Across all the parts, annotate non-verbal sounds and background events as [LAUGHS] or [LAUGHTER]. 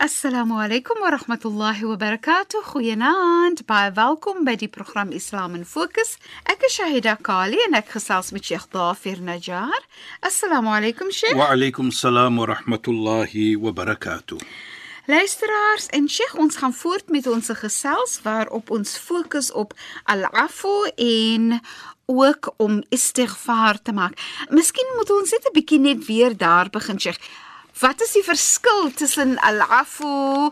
Assalamu alaykum wa rahmatullahi wa barakatuh. Goeienaand. Baie welkom by die program Islam in Fokus. Ek is Shahida Kali en ek gesels met Sheikh Dafir Najjar. Assalamu alaykum Sheikh. Wa alaykum salaam wa rahmatullahi wa barakatuh. Luisteraars en Sheikh, ons gaan voort met ons gesels waarop ons fokus op al-afu en ook om istighfar te maak. Miskien moet ons net 'n bietjie net weer daar begin Sheikh. Wat is die verskil tussen al-afu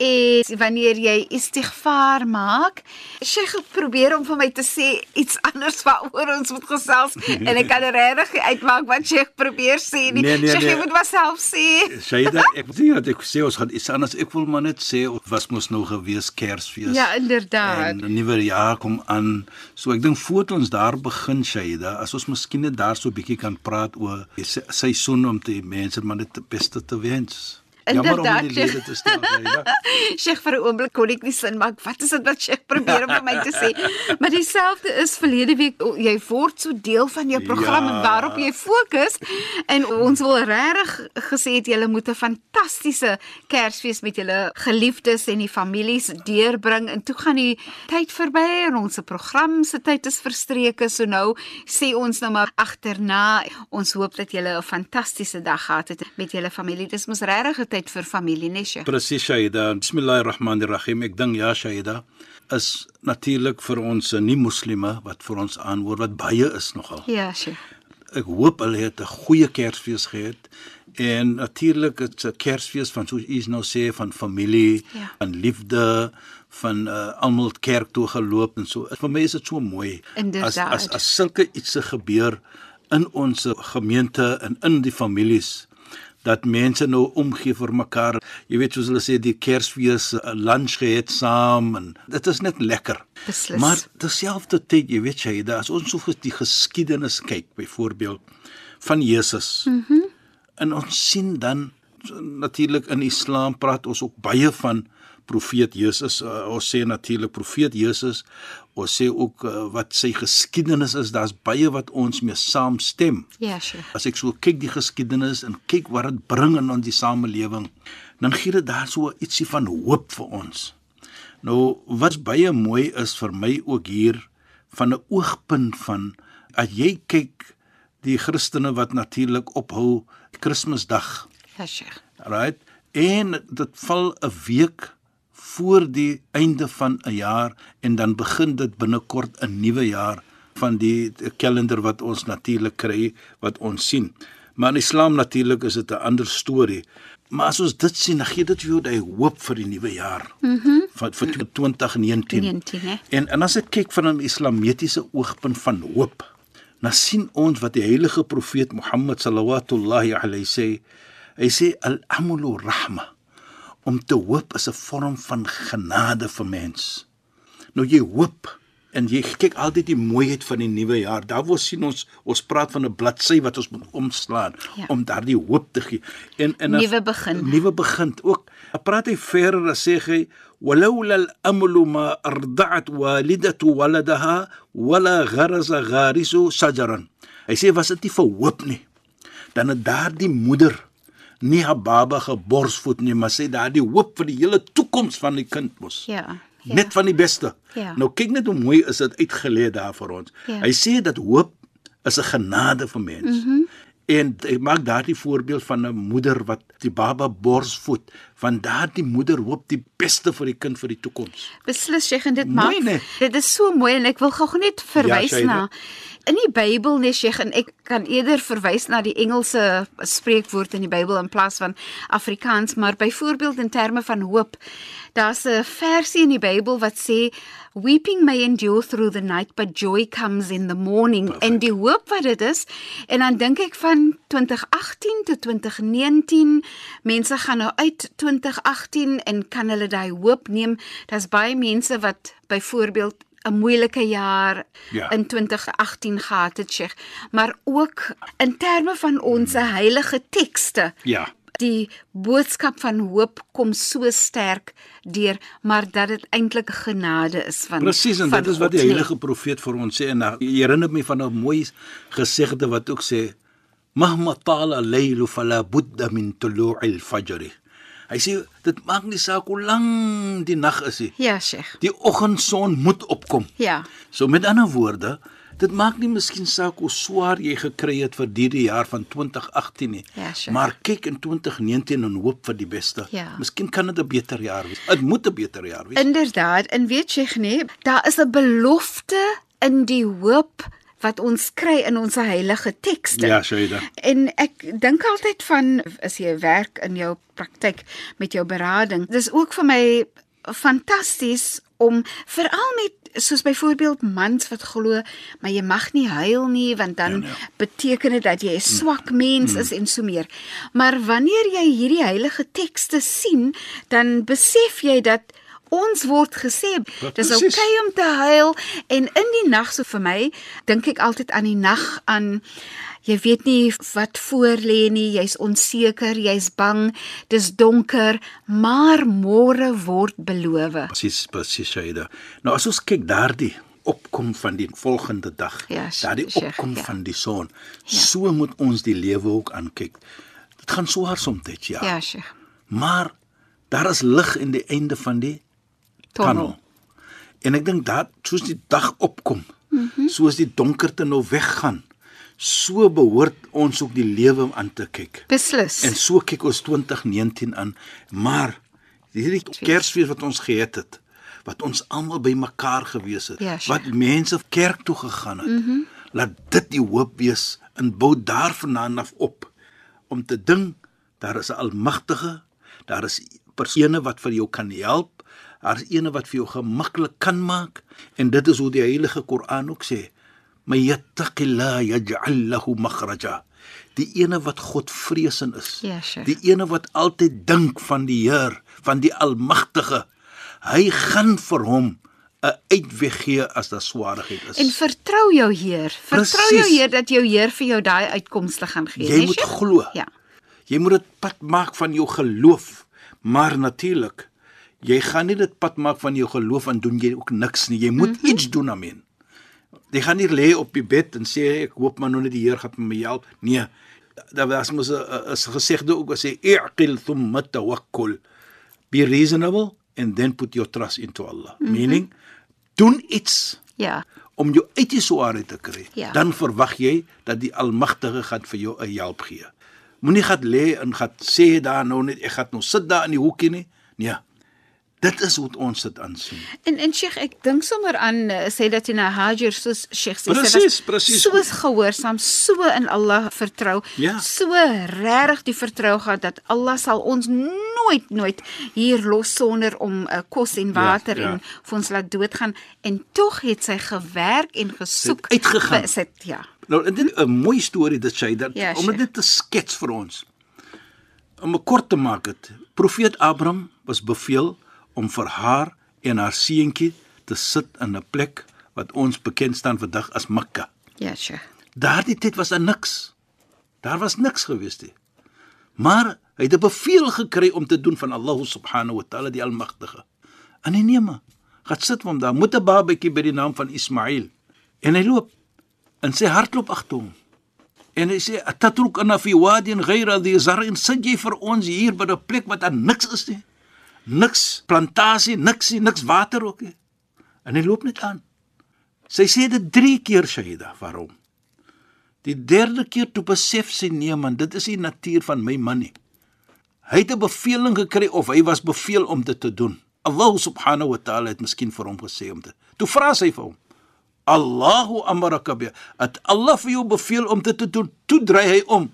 en wanneer jy istighfar maak? Sheikh probeer om vir my te sê iets anders waaroor ons moet gesels [LAUGHS] en ek kan regtig nie uitmaak wat Sheikh probeer sê nie. Nee, nee, jy nee. moet maar self sê. Shaida, ek sê dat ek sê ons gaan iets anders. Ek wil maar net sê was mos nou gewees Kersfees. Ja, inderdaad. En nuwe jaar kom aan. So ek dink voordat ons daar begin Shaida, as ons miskien net daar so 'n bietjie kan praat oor seisoen om te mense maar net die beste te wens. Inderdaad, in die [LAUGHS] Sheikh. vir 'n oomblik kon ek nie sin maak. Wat is dit wat Sheikh probeer om vir my te sê? Maar dieselfde is verlede week jy word so deel van jou program Ja. en waarop jy fokus en ons wil regtig gesê het julle moet 'n fantastiese Kersfees met julle geliefdes en die families deurbring en toe gaan die tyd verby en ons se program se tyd is verstreke. So nou sê ons nou maar agterna. Ons hoop dat julle 'n fantastiese dag gehad het met julle familie. Dis mos regtig tyd vir familie, nee Sheikh. Presies Shaida. Bismillahirrahmanirrahim. Ek dink ja Shaida is natuurlik vir ons eh, nie moslime wat vir ons aanhoor wat baie is nogal. Ja, Sheikh. ek hoop hulle het 'n goeie Kersfees gehad. En natuurlik is 'n Kersfees van soos u nou sê van familie, Ja. van liefde, van uh, almal kerk toe geloop en so. Vir my is dit so mooi as Inderdaad. as as sulke iets se gebeur in ons gemeente en in die families dat mense nou omgee vir mekaar. Jy weet soos hulle sê die Kersfees uh, lunch gehad saam en dit is net lekker. Beslis. Maar terselfdertyd, jy weet jy, as ons so die geskiedenis kyk, byvoorbeeld van Jesus. Mhm. Mm en ons sien dan natuurlik in Islam praat ons ook baie van profeet Jesus. Uh, ons sê natuurlik profeet Jesus. Ons sê ook uh, wat sy geskiedenis is. Daar's baie wat ons mee saamstem. Ja, Sheikh. As ek so kyk die geskiedenis en kyk wat dit bring in ons die samelewing, dan gee dit daar so ietsie van hoop vir ons. Nou wat baie mooi is vir my ook hier van 'n oogpunt van as jy kyk die Christene wat natuurlik ophou Kersdag, Ja, Sheikh. right? En dit val 'n week voor die einde van 'n jaar en dan begin dit binnekort 'n nuwe jaar van die kalender wat ons natuurlik kry wat ons sien. Maar in Islam natuurlik is dit 'n ander storie. Maar as ons dit sien, dan gee dit vir jou daai hoop vir die nuwe jaar. Mhm. Mm vir vir 2019. 19, hè? En en as ek kyk van 'n islamitiese oogpunt van hoop, dan sien ons wat die heilige profeet Mohammed sallallahu alayhi sê, hy sê al-amlu rahma. Om te hoop is 'n vorm van genade vir mens. Nou jy hoop en jy kyk altyd die mooiheid van die nuwe jaar. Daar wil sien ons ons praat van 'n bladsy wat ons moet oomslaan ja. om daardie hoop te gee. En en 'n nuwe begin. Nuwe begin ook. Praat hy verder dan sê hy ولولا الامل ما ارضعت والدته ولدها ولا غرس غارس شجرا. Hy sê was dit nie vir hoop nie. Dan het daardie moeder nie haar baba geborsvoed nie, maar sê daardie hoop vir die hele toekoms van die kind mos. Ja. Ja. Net van die beste. Ja. Nou kyk net hoe mooi is dit uitgelê daar vir ons. Ja. Hy sê dat hoop is 'n genade vir mens. Mm -hmm. En hy maak daardie voorbeeld van 'n moeder wat die baba borsvoed, want daardie moeder hoop die beste vir die kind vir die toekoms. Beslis Sheikh en dit Mooi, maak nee. dit is so mooi en ek wil gou net verwys Shaida. na in die Bybel nee Sheikh en ek kan eerder verwys na die Engelse spreekwoord in die Bybel in plaas van Afrikaans maar byvoorbeeld in terme van hoop daar's 'n versie in die Bybel wat sê weeping may endure through the night but joy comes in the morning Perfect. en die hoop wat dit is en dan dink ek van 2018 tot 2019 mense gaan nou uit 2018 en kan hulle daai hoop neem daar's baie mense wat byvoorbeeld 'n moeilike jaar Ja. in 2018 gehad het, Sheikh, maar ook in terme van ons heilige tekste. Ja. Die boodskap van hoop kom so sterk deur, maar dat dit eintlik genade is van Presies en van dit is wat die nee. heilige profeet vir ons sê en herinner my van 'n mooi gesegde wat ook sê mahma tala al-layl fala budda min tulu'il fajr. Hy sê dit maak nie saak hoe lank die nag is nie. Ja, Sheikh. Die oggendson moet opkom. Ja. So met ander woorde, dit maak nie miskien saak hoe swaar jy gekry het vir hierdie jaar van 2018 nie. Ja, sure. Maar kyk in 2019 en hoop vir die beste. Ja. Miskien kan dit 'n beter jaar wees. Dit moet 'n beter jaar wees. Inderdaad, en weet jy nee, daar is 'n belofte in die hoop wat ons kry in ons heilige tekste. Ja, Shaida. En ek dink altyd van as jy werk in jou praktyk met jou berading, dis ook vir my fantasties om veral met soos byvoorbeeld mans wat glo maar jy mag nie huil nie want dan Ja, nee. beteken dit dat jy 'n swak mens is en so meer. Maar wanneer jy hierdie heilige tekste sien, dan besef jy dat ons word gesê Ja, dis okay om te huil en in die nag so vir my dink ek altyd aan die nag aan jy weet nie wat voor lê nie jy's onseker jy's bang dis donker maar môre word beloof Presies, presies Shaida. Nou as ons kyk daardie opkom van die volgende dag, Ja, daardie opkom ja. van die son. So moet ons die lewe ook aankyk. Dit gaan swaar soms, ja. ja Sheikh Maar daar is lig in die einde van die tunnel. En ek dink dat soos die dag opkom, mm. -hmm. soos die donkerte nou weggaan, so behoort ons ook die lewe aan te kyk. beslis En so kyk ons 2019 aan, maar hierdie Kersfees wat ons gehad het, wat ons almal bymekaar gewees het, Ja, sure. wat mense kerk toe gegaan het, mm -hmm. laat dit die hoop wees en bou daarvandaan af op om te dink daar is 'n almagtige, daar is persone wat vir jou kan help, daar is ene wat vir jou gemaklik kan maak en dit is hoe die heilige Koran ook sê may yattaqillah yaj'al lahu makhraja die ene wat God vreesend is Ja, sure. die ene wat altyd dink van die Heer van die almagtige hy gaan vir hom 'n uitweg gee as daar swaarheid is En vertrou jou Heer. Vertrou Presies. jou Heer dat jou Heer vir jou daai uitkomste gaan gee. Jy nee, moet Sheikh? glo. Ja. Jy moet dit pad maak van jou geloof. Maar natuurlik, jy gaan nie dit pad maak van jou geloof en doen jy ook niks nie. Jy moet mm -hmm. iets doen amen. Jy gaan nie lê op die bed en sê ek hoop maar nou net die Heer gaan my help. Nee. Daar was mos 'n gesegde ook wat sê i'qil thumma tawakkul. Be reasonable and then put your trust into Allah. Mm -hmm. Meaning doen iets Ja. om jou uit die swaarheid te kry, Ja. dan verwag jy dat die Almagtige gaan vir jou 'n hulp gee. Moenie gaan lê en gaan sê daar nou net ek gaan nou sit daar in die hoekie nie. Nee. Dit is hoe ons dit aansien. En en Sheikh, ek dink sommer aan uh, sê dat jy na Hajar soos Sheikh sê Presies, presies. so gehoorsaam, so in Allah vertrou, Ja. so regtig die vertrou gehad dat Allah sal ons nooit nooit hier los sonder om uh, kos en water ja. en vir ons laat doodgaan en tog het sy gewerk en gesoek. Sy uitgegaan. Sy ja. Nou dit 'n mooi storie dit sê dat Ja, om dit te skets vir ons. Om 'n kort te maak dit. Profeet Abraham was beveel om vir haar en haar seentjie te sit in 'n plek wat ons bekend staan vandag as Mekka. Ja, Sheikh. Daardie tyd was daar niks. Daar was niks gewees nie. Maar hy het 'n bevel gekry om te doen van Allah subhanahu wa taala die almagtige. En hy neem hom. Gaan sit hom daar met 'n babatjie by die naam van Ismail. En hy loop en sy hart loop agter hom. En hy sê atatruk ana fi wadin ghayra dhi zar'in sit jy vir ons hier by 'n plek wat daar niks is nie. Niks plantasie, niks nie, niks water ook nie. En hy loop net aan. Sy sê dit 3 keer Shaida, waarom? Die derde keer toe besef sy nee man, dit is nie natuur van my man nie. Hy het 'n beveling gekry of hy was beveel om dit te doen. Allah subhanahu wa ta'ala het miskien vir hom gesê om dit. Toe vra sy vir hom: "Allahu amaraka bi." Het Allah vir jou beveel om dit te doen? Toe draai hy om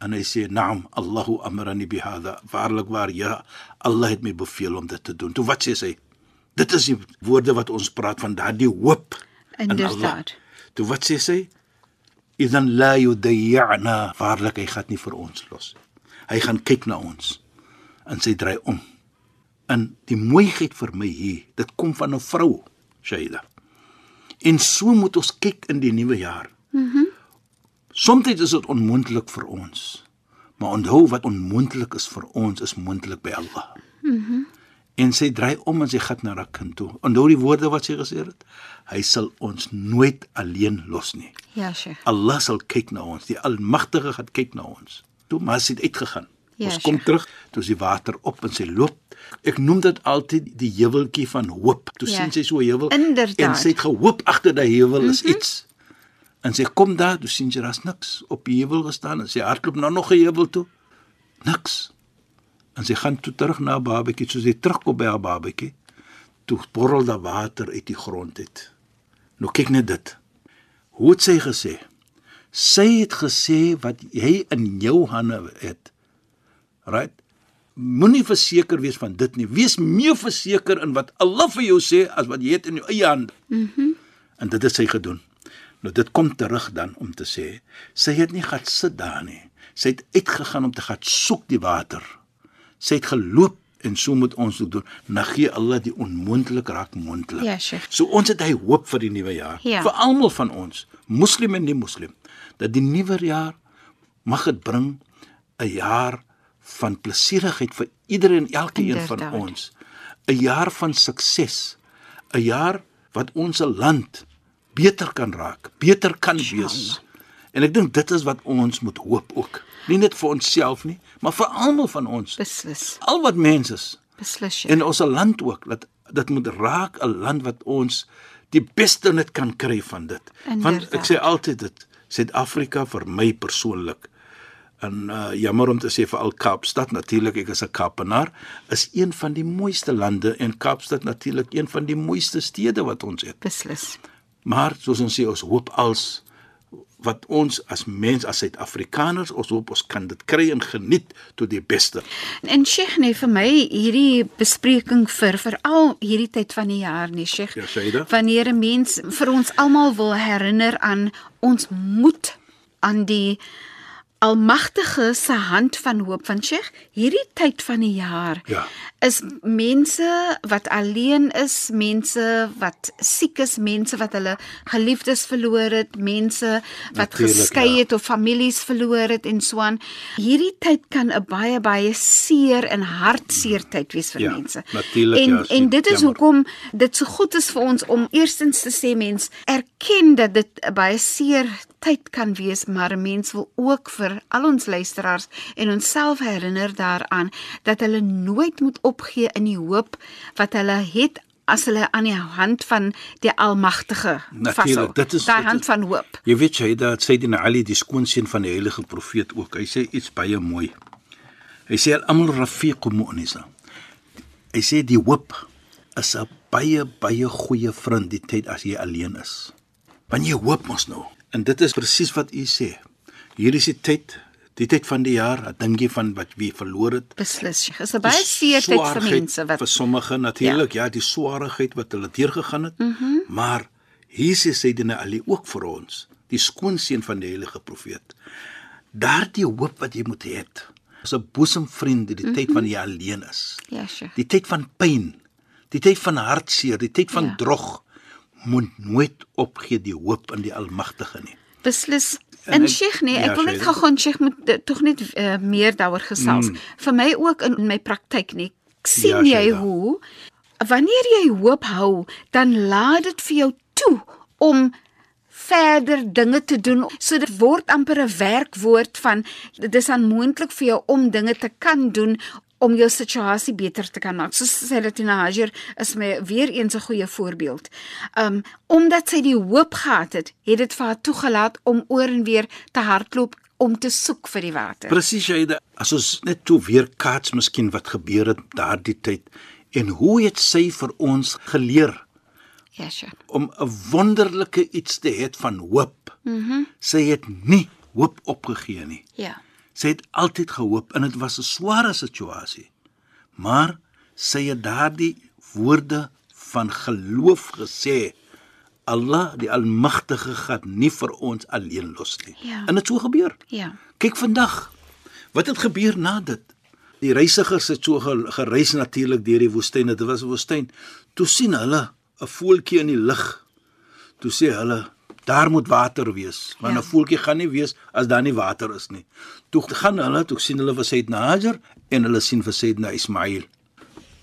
en hy sê: "Naam, Allahu amarani bi hadha." Waarlik waar, ja, Allah het my beveel om dit te doen. Toe wat sê sy? Dit is die woorde wat ons praat van daardie hoop in Allah. Toe wat sê sy? Idan la yudayyana, waarlik hy gaan nie vir ons los nie. Hy gaan kyk na ons en sy draai om. En die mooiheid vir my hier, dit kom van 'n vrou, Shaida. En so moet ons kyk in die nuwe jaar. Mhm. Mm Soms is dit onmoontlik vir ons. Maar onthou wat onmoontlik is vir ons is moontlik by Allah. Mhm. Mm en sy draai om en sy gaan na haar kind toe. Onthou die woorde wat sy gesê het? Hy sal ons nooit alleen los nie. Ja, Sheikh. Allah sal kyk na ons. Die Almagtige gaan kyk na ons. Toe maar sy het uitgegaan. Ja, ons kom Sheikh. terug, toe is die water op en sy loop. Ek noem dit altyd die heuweltjie van hoop. Toe Ja. sien sy so 'n heuwel Inderdaad. en sy het gehoop agter daai heuwel is mm -hmm. iets. En sy kom daar, toe sien sy daar's niks op die heuwel gestaan en sy hardloop na nog 'n heuwel toe. Niks. En sy gaan toe terug na haar babatjie, soos sy terugkom by haar babatjie. Toe borrel daar water uit die grond uit. Nou kyk net dit. Hoe het sy gesê? Sy het gesê wat jy in jou hande het. Right? Moenie verseker wees van dit nie. Wees meer verseker in wat Allah vir jou sê as wat jy het in jou eie hand. Mhm. Mm en dit het sy gedoen. Nou dit kom terug dan om te sê, sy het nie gaan sit daar nie. Sy het uitgegaan om te gaan soek die water. Sy het geloop en so moet ons ook doen. Na gee Allah die onmoontlik raak moontlik. Ja, Sheikh. So ons het hy hoop vir die nuwe jaar. Ja. Vir almal van ons, moslim en nie moslim, dat die nuwe jaar mag dit bring 'n jaar van plesierigheid vir iedereen en elkeen van ons. 'n Jaar van sukses. 'n Jaar wat ons land beter kan raak, beter kan wees. En ek dink dit is wat ons moet hoop ook. Nie net vir onsself nie, maar vir almal van ons. Beslis. Al wat mens is Beslis. Sheikh. en ons land ook dat dit moet raak 'n land wat ons die beste net kan kry van dit. Want Inderdaad. ek sê altyd dit Suid-Afrika vir my persoonlik en uh, jammer om te sê vir al Kaapstad natuurlik ek is 'n Kaapenaar is een van die mooiste lande en Kaapstad natuurlik een van die mooiste stede wat ons het. Beslis. Maar soos ons sê ons hoop als wat ons as mens as Suid-Afrikaners ons hoop ons kan dit kry en geniet tot die beste. En Sheikh nee vir my hierdie bespreking vir veral hierdie tyd van die jaar nee Sheikh. Ja, Shaida. Wanneer 'n mens vir ons almal wil herinner aan ons moed aan die Almagtige se hand van hoop van Sheikh, hierdie tyd van die jaar Ja. is mense wat alleen is, mense wat siek is, mense wat hulle geliefdes verloor het, mense wat Natuurlijk, geskei ja. het of families verloor het en so aan. Hierdie tyd kan 'n baie baie seer en hartseer tyd wees vir Ja, mense. en ja, en dit is jammer. hoekom dit so goed is vir ons om eerstens te sê mens erken dat dit 'n baie seer tyd kan wees, maar mens wil ook vir al ons luisteraars en onsself herinner daaraan dat hulle nooit moet opgee in die hoop wat hulle het as hulle aan die hand van die Almagtige vashou. Dit is dit hand is- van hoop. Jy weet jy dat Sayyidina Ali die skoonseun van die heilige profeet ook. Hy sê iets baie mooi. Hy sê al-amru rafiqu mu'nisa. Hy sê die hoop is 'n baie baie goeie vriend die tyd as jy alleen is. Want jy hoop mos nou. En dit is presies wat u sê. Hier is die tyd, die tyd van die jaar, dan dink jy van wat wie verloor het. Beslis. Is 'n Die baie seer tyd vir mense wat vir sommige natuurlik ja. ja die swaarheid wat hulle deurgegaan het mm -hmm. maar Jesus sê dit Ali ook vir ons die skoonseun van die heilige profeet daardie hoop wat jy moet hê is 'n boesemvriend die mm -hmm. tyd van jy alleen is Ja, Sheikh. die tyd van pyn die tyd van hartseer die tyd van ja. drog moet nooit opgee die hoop in die almagtige nie Beslis. En En ek- Sheikh nee, ja, ek wil net Shaida. gou gaan Sheikh moet uh, tog net uh, meer daaroor gesels. Mm. Vir my ook in my praktyk nie. Ek sien Ja, jy Shaida. hoe wanneer jy hoop hou, dan laat dit vir jou toe om verder dinge te doen. So dit word amper 'n werkwoord van dit is onmoontlik vir jou om dinge te kan doen om jou situasie beter te kan maak. So sê dit in Hajar is my weer eens 'n goeie voorbeeld. Um omdat sy die hoop gehad het, het dit vir haar toegelaat om oor en weer te hardloop om te soek vir die water. Presies jy as ons net toe weer kaats miskien wat gebeur het daardie tyd en hoe het sy vir ons geleer Ja, sure. om 'n wonderlike iets te hê van hoop. Mhm. Mm sy het nie hoop opgegee nie. Ja. Sy het altyd gehoop en dit was 'n sware situasie. Maar sy het daardie woorde van geloof gesê Allah die Almagtige gaan nie vir ons alleen los nie. Ja. En dit so gebeur. Ja. Kyk vandag. Wat het gebeur na dit? Die reisigers het so ge- gereis natuurlik deur die woestyn. Dit was 'n woestyn. Toe sien hulle 'n voeltjie in die lug. Toe sê hulle, daar moet water wees, want 'n Ja. ja. voeltjie gaan nie wees as daar nie water is nie. Toe gaan hulle, toe sien hulle vir Sayyidina Hajar en hulle sien vir Sayyidina Ismail.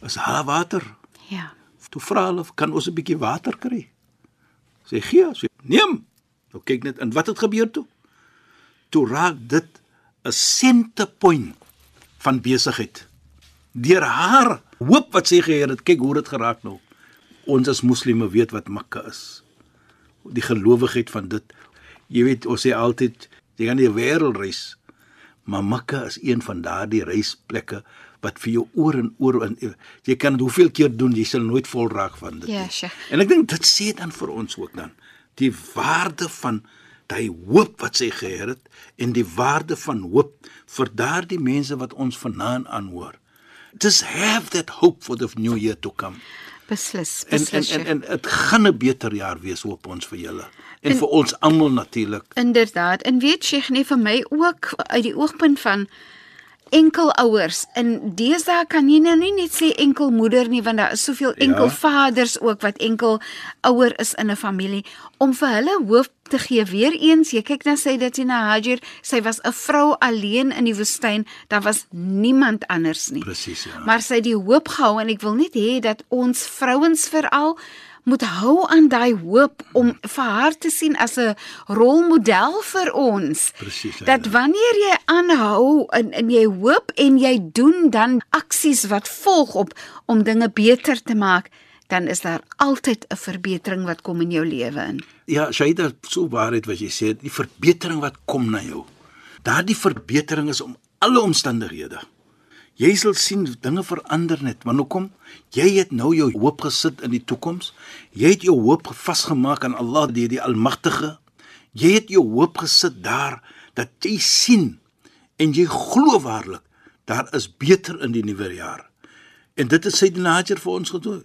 Is daar water? Ja. Toe vra hulle, kan ons 'n bietjie water kry? Sê gee, sê neem. Nou kyk net en wat het gebeur toe? Toe raak dit 'n sentepunt van besigheid. Deur haar hoop wat sy geheer het, kyk hoe dit geraak nou. Ons as moslimme weet wat Mekka is. Die gelowigheid van dit. Jy weet, ons sê altyd jy gaan die wêreld reis. Maar Mekka is een van daardie reisplekke wat vir jou oor en oor en jy kan dit hoeveel keer doen, jy sal nooit vol raak van dit. Ja, nie. Sheikh. En ek dink dit sê dan vir ons ook dan die waarde van daai hoop wat sy geheer het en die waarde van hoop vir daardie mense wat ons vanaand aanhoor. Just have that hope for the new year to come. Beslis, beslis. en en, en dit gaan 'n beter jaar wees hoop ons vir julle en, en vir ons almal natuurlik. Inderdaad. En weet Sheikh nie vir my ook uit die oogpunt van enkelouers. In deesdae kan jy nou nie net sê enkelmoeder nie want daar is soveel Ja. enkelvaders ook wat enkel ouer is in 'n familie om vir hulle hoop te gee. Weereens, jy kyk na sy Datina Hajar, sy was 'n vrou alleen in die woestyn. Daar was niemand anders nie. Presies, ja. Maar sy het die hoop gehou en ek wil net hê dat ons vrouens veral moet hou aan daai hoop om vir haar te sien as 'n rolmodel vir ons. Presies, ja, Dat ja. wanneer jy aanhou en, en jy hoop en jy doen dan aksies wat volg op om dinge beter te maak, dan is daar altyd 'n verbetering wat kom in jou lewe in. Ja, Shaida, so waarheid wat jy sê, die verbetering wat kom na jou. Daardie verbetering is om alle omstandighede. Jy sal sien dinge verander net, want hoekom? Jy het nou jou hoop gesit in die toekoms. Jy het jou hoop vasgemaak aan Allah, die die Almagtige. Jy het jou hoop gesit daar dat jy sien en jy glo waarlik daar is beter in die nuwe jaar. En dit het Sayyidina Hajar vir ons gedoen.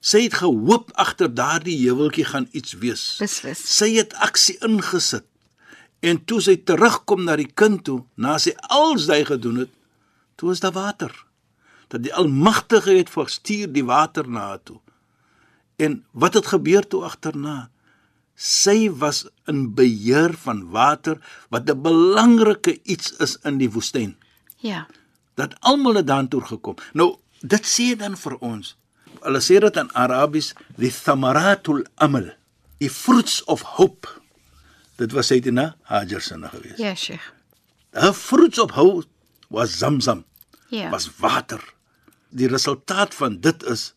Sy het gehoop agter daardie heuweltjie gaan iets wees. Beslis. Sy het aksie ingesit. En toe sy terugkom na die kind toe, na sy als hy gedoen het, toe is daar water. Dat die Almagtige het verstuur die water na haar toe. En wat het gebeur toe agterna? Sy was in beheer van water wat 'n belangrike iets is in die woestyn Ja. dat almal het daartoe gekom. Nou, dit sê dan vir ons. Hulle sê dit in Arabies, die thamaratul amal, die fruits of hope. Dit was Sayyidina Hajar se nou gewees. Ja, Sheikh. Her fruits of hope was Zamzam, Ja. was water. Die resultaat van dit is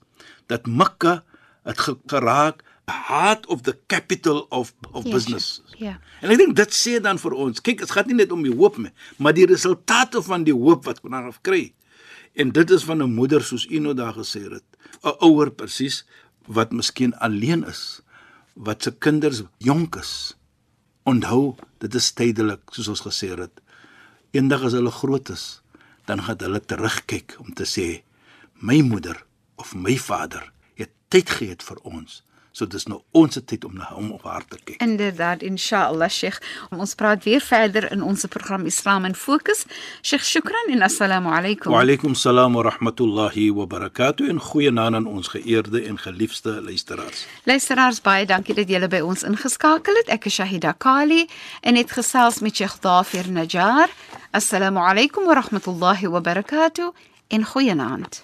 dat Mekka het ge- geraak heart of the capital of of Ja, business. Ja. En ek dink dit sê dan vir ons, kyk, dit gaan nie net om die hoop nie, maar die resultate van die hoop wat ons daarof kry. En dit is van 'n moeder soos u nou daar gesê het, 'n ouer presies wat miskien alleen is, wat se kinders jonk is. Onthou, dit is tydelik, soos ons gesê het. Eendag as hulle groot is, dan gaan hulle terugkyk om te sê, my moeder of my vader het tyd gehad vir ons. So dis nou ons tyd om na hom op haar te kyk. Inderdaad, inshallah Sheikh. Ons praat weer verder in ons program Islam in Fokus. Sheikh, shukran en assalamu alaykum. Wa alaykum salaam wa rahmatullahi wa barakatuh en goeienaand aan ons geëerde en geliefde luisteraars. Luisteraars, baie dankie dat julle by ons ingeskakel het. Ek is Shahida Kali en het gesels met Sheikh Dafir Najjar. Assalamu alaykum wa rahmatullahi wa barakatuh en goeienaand.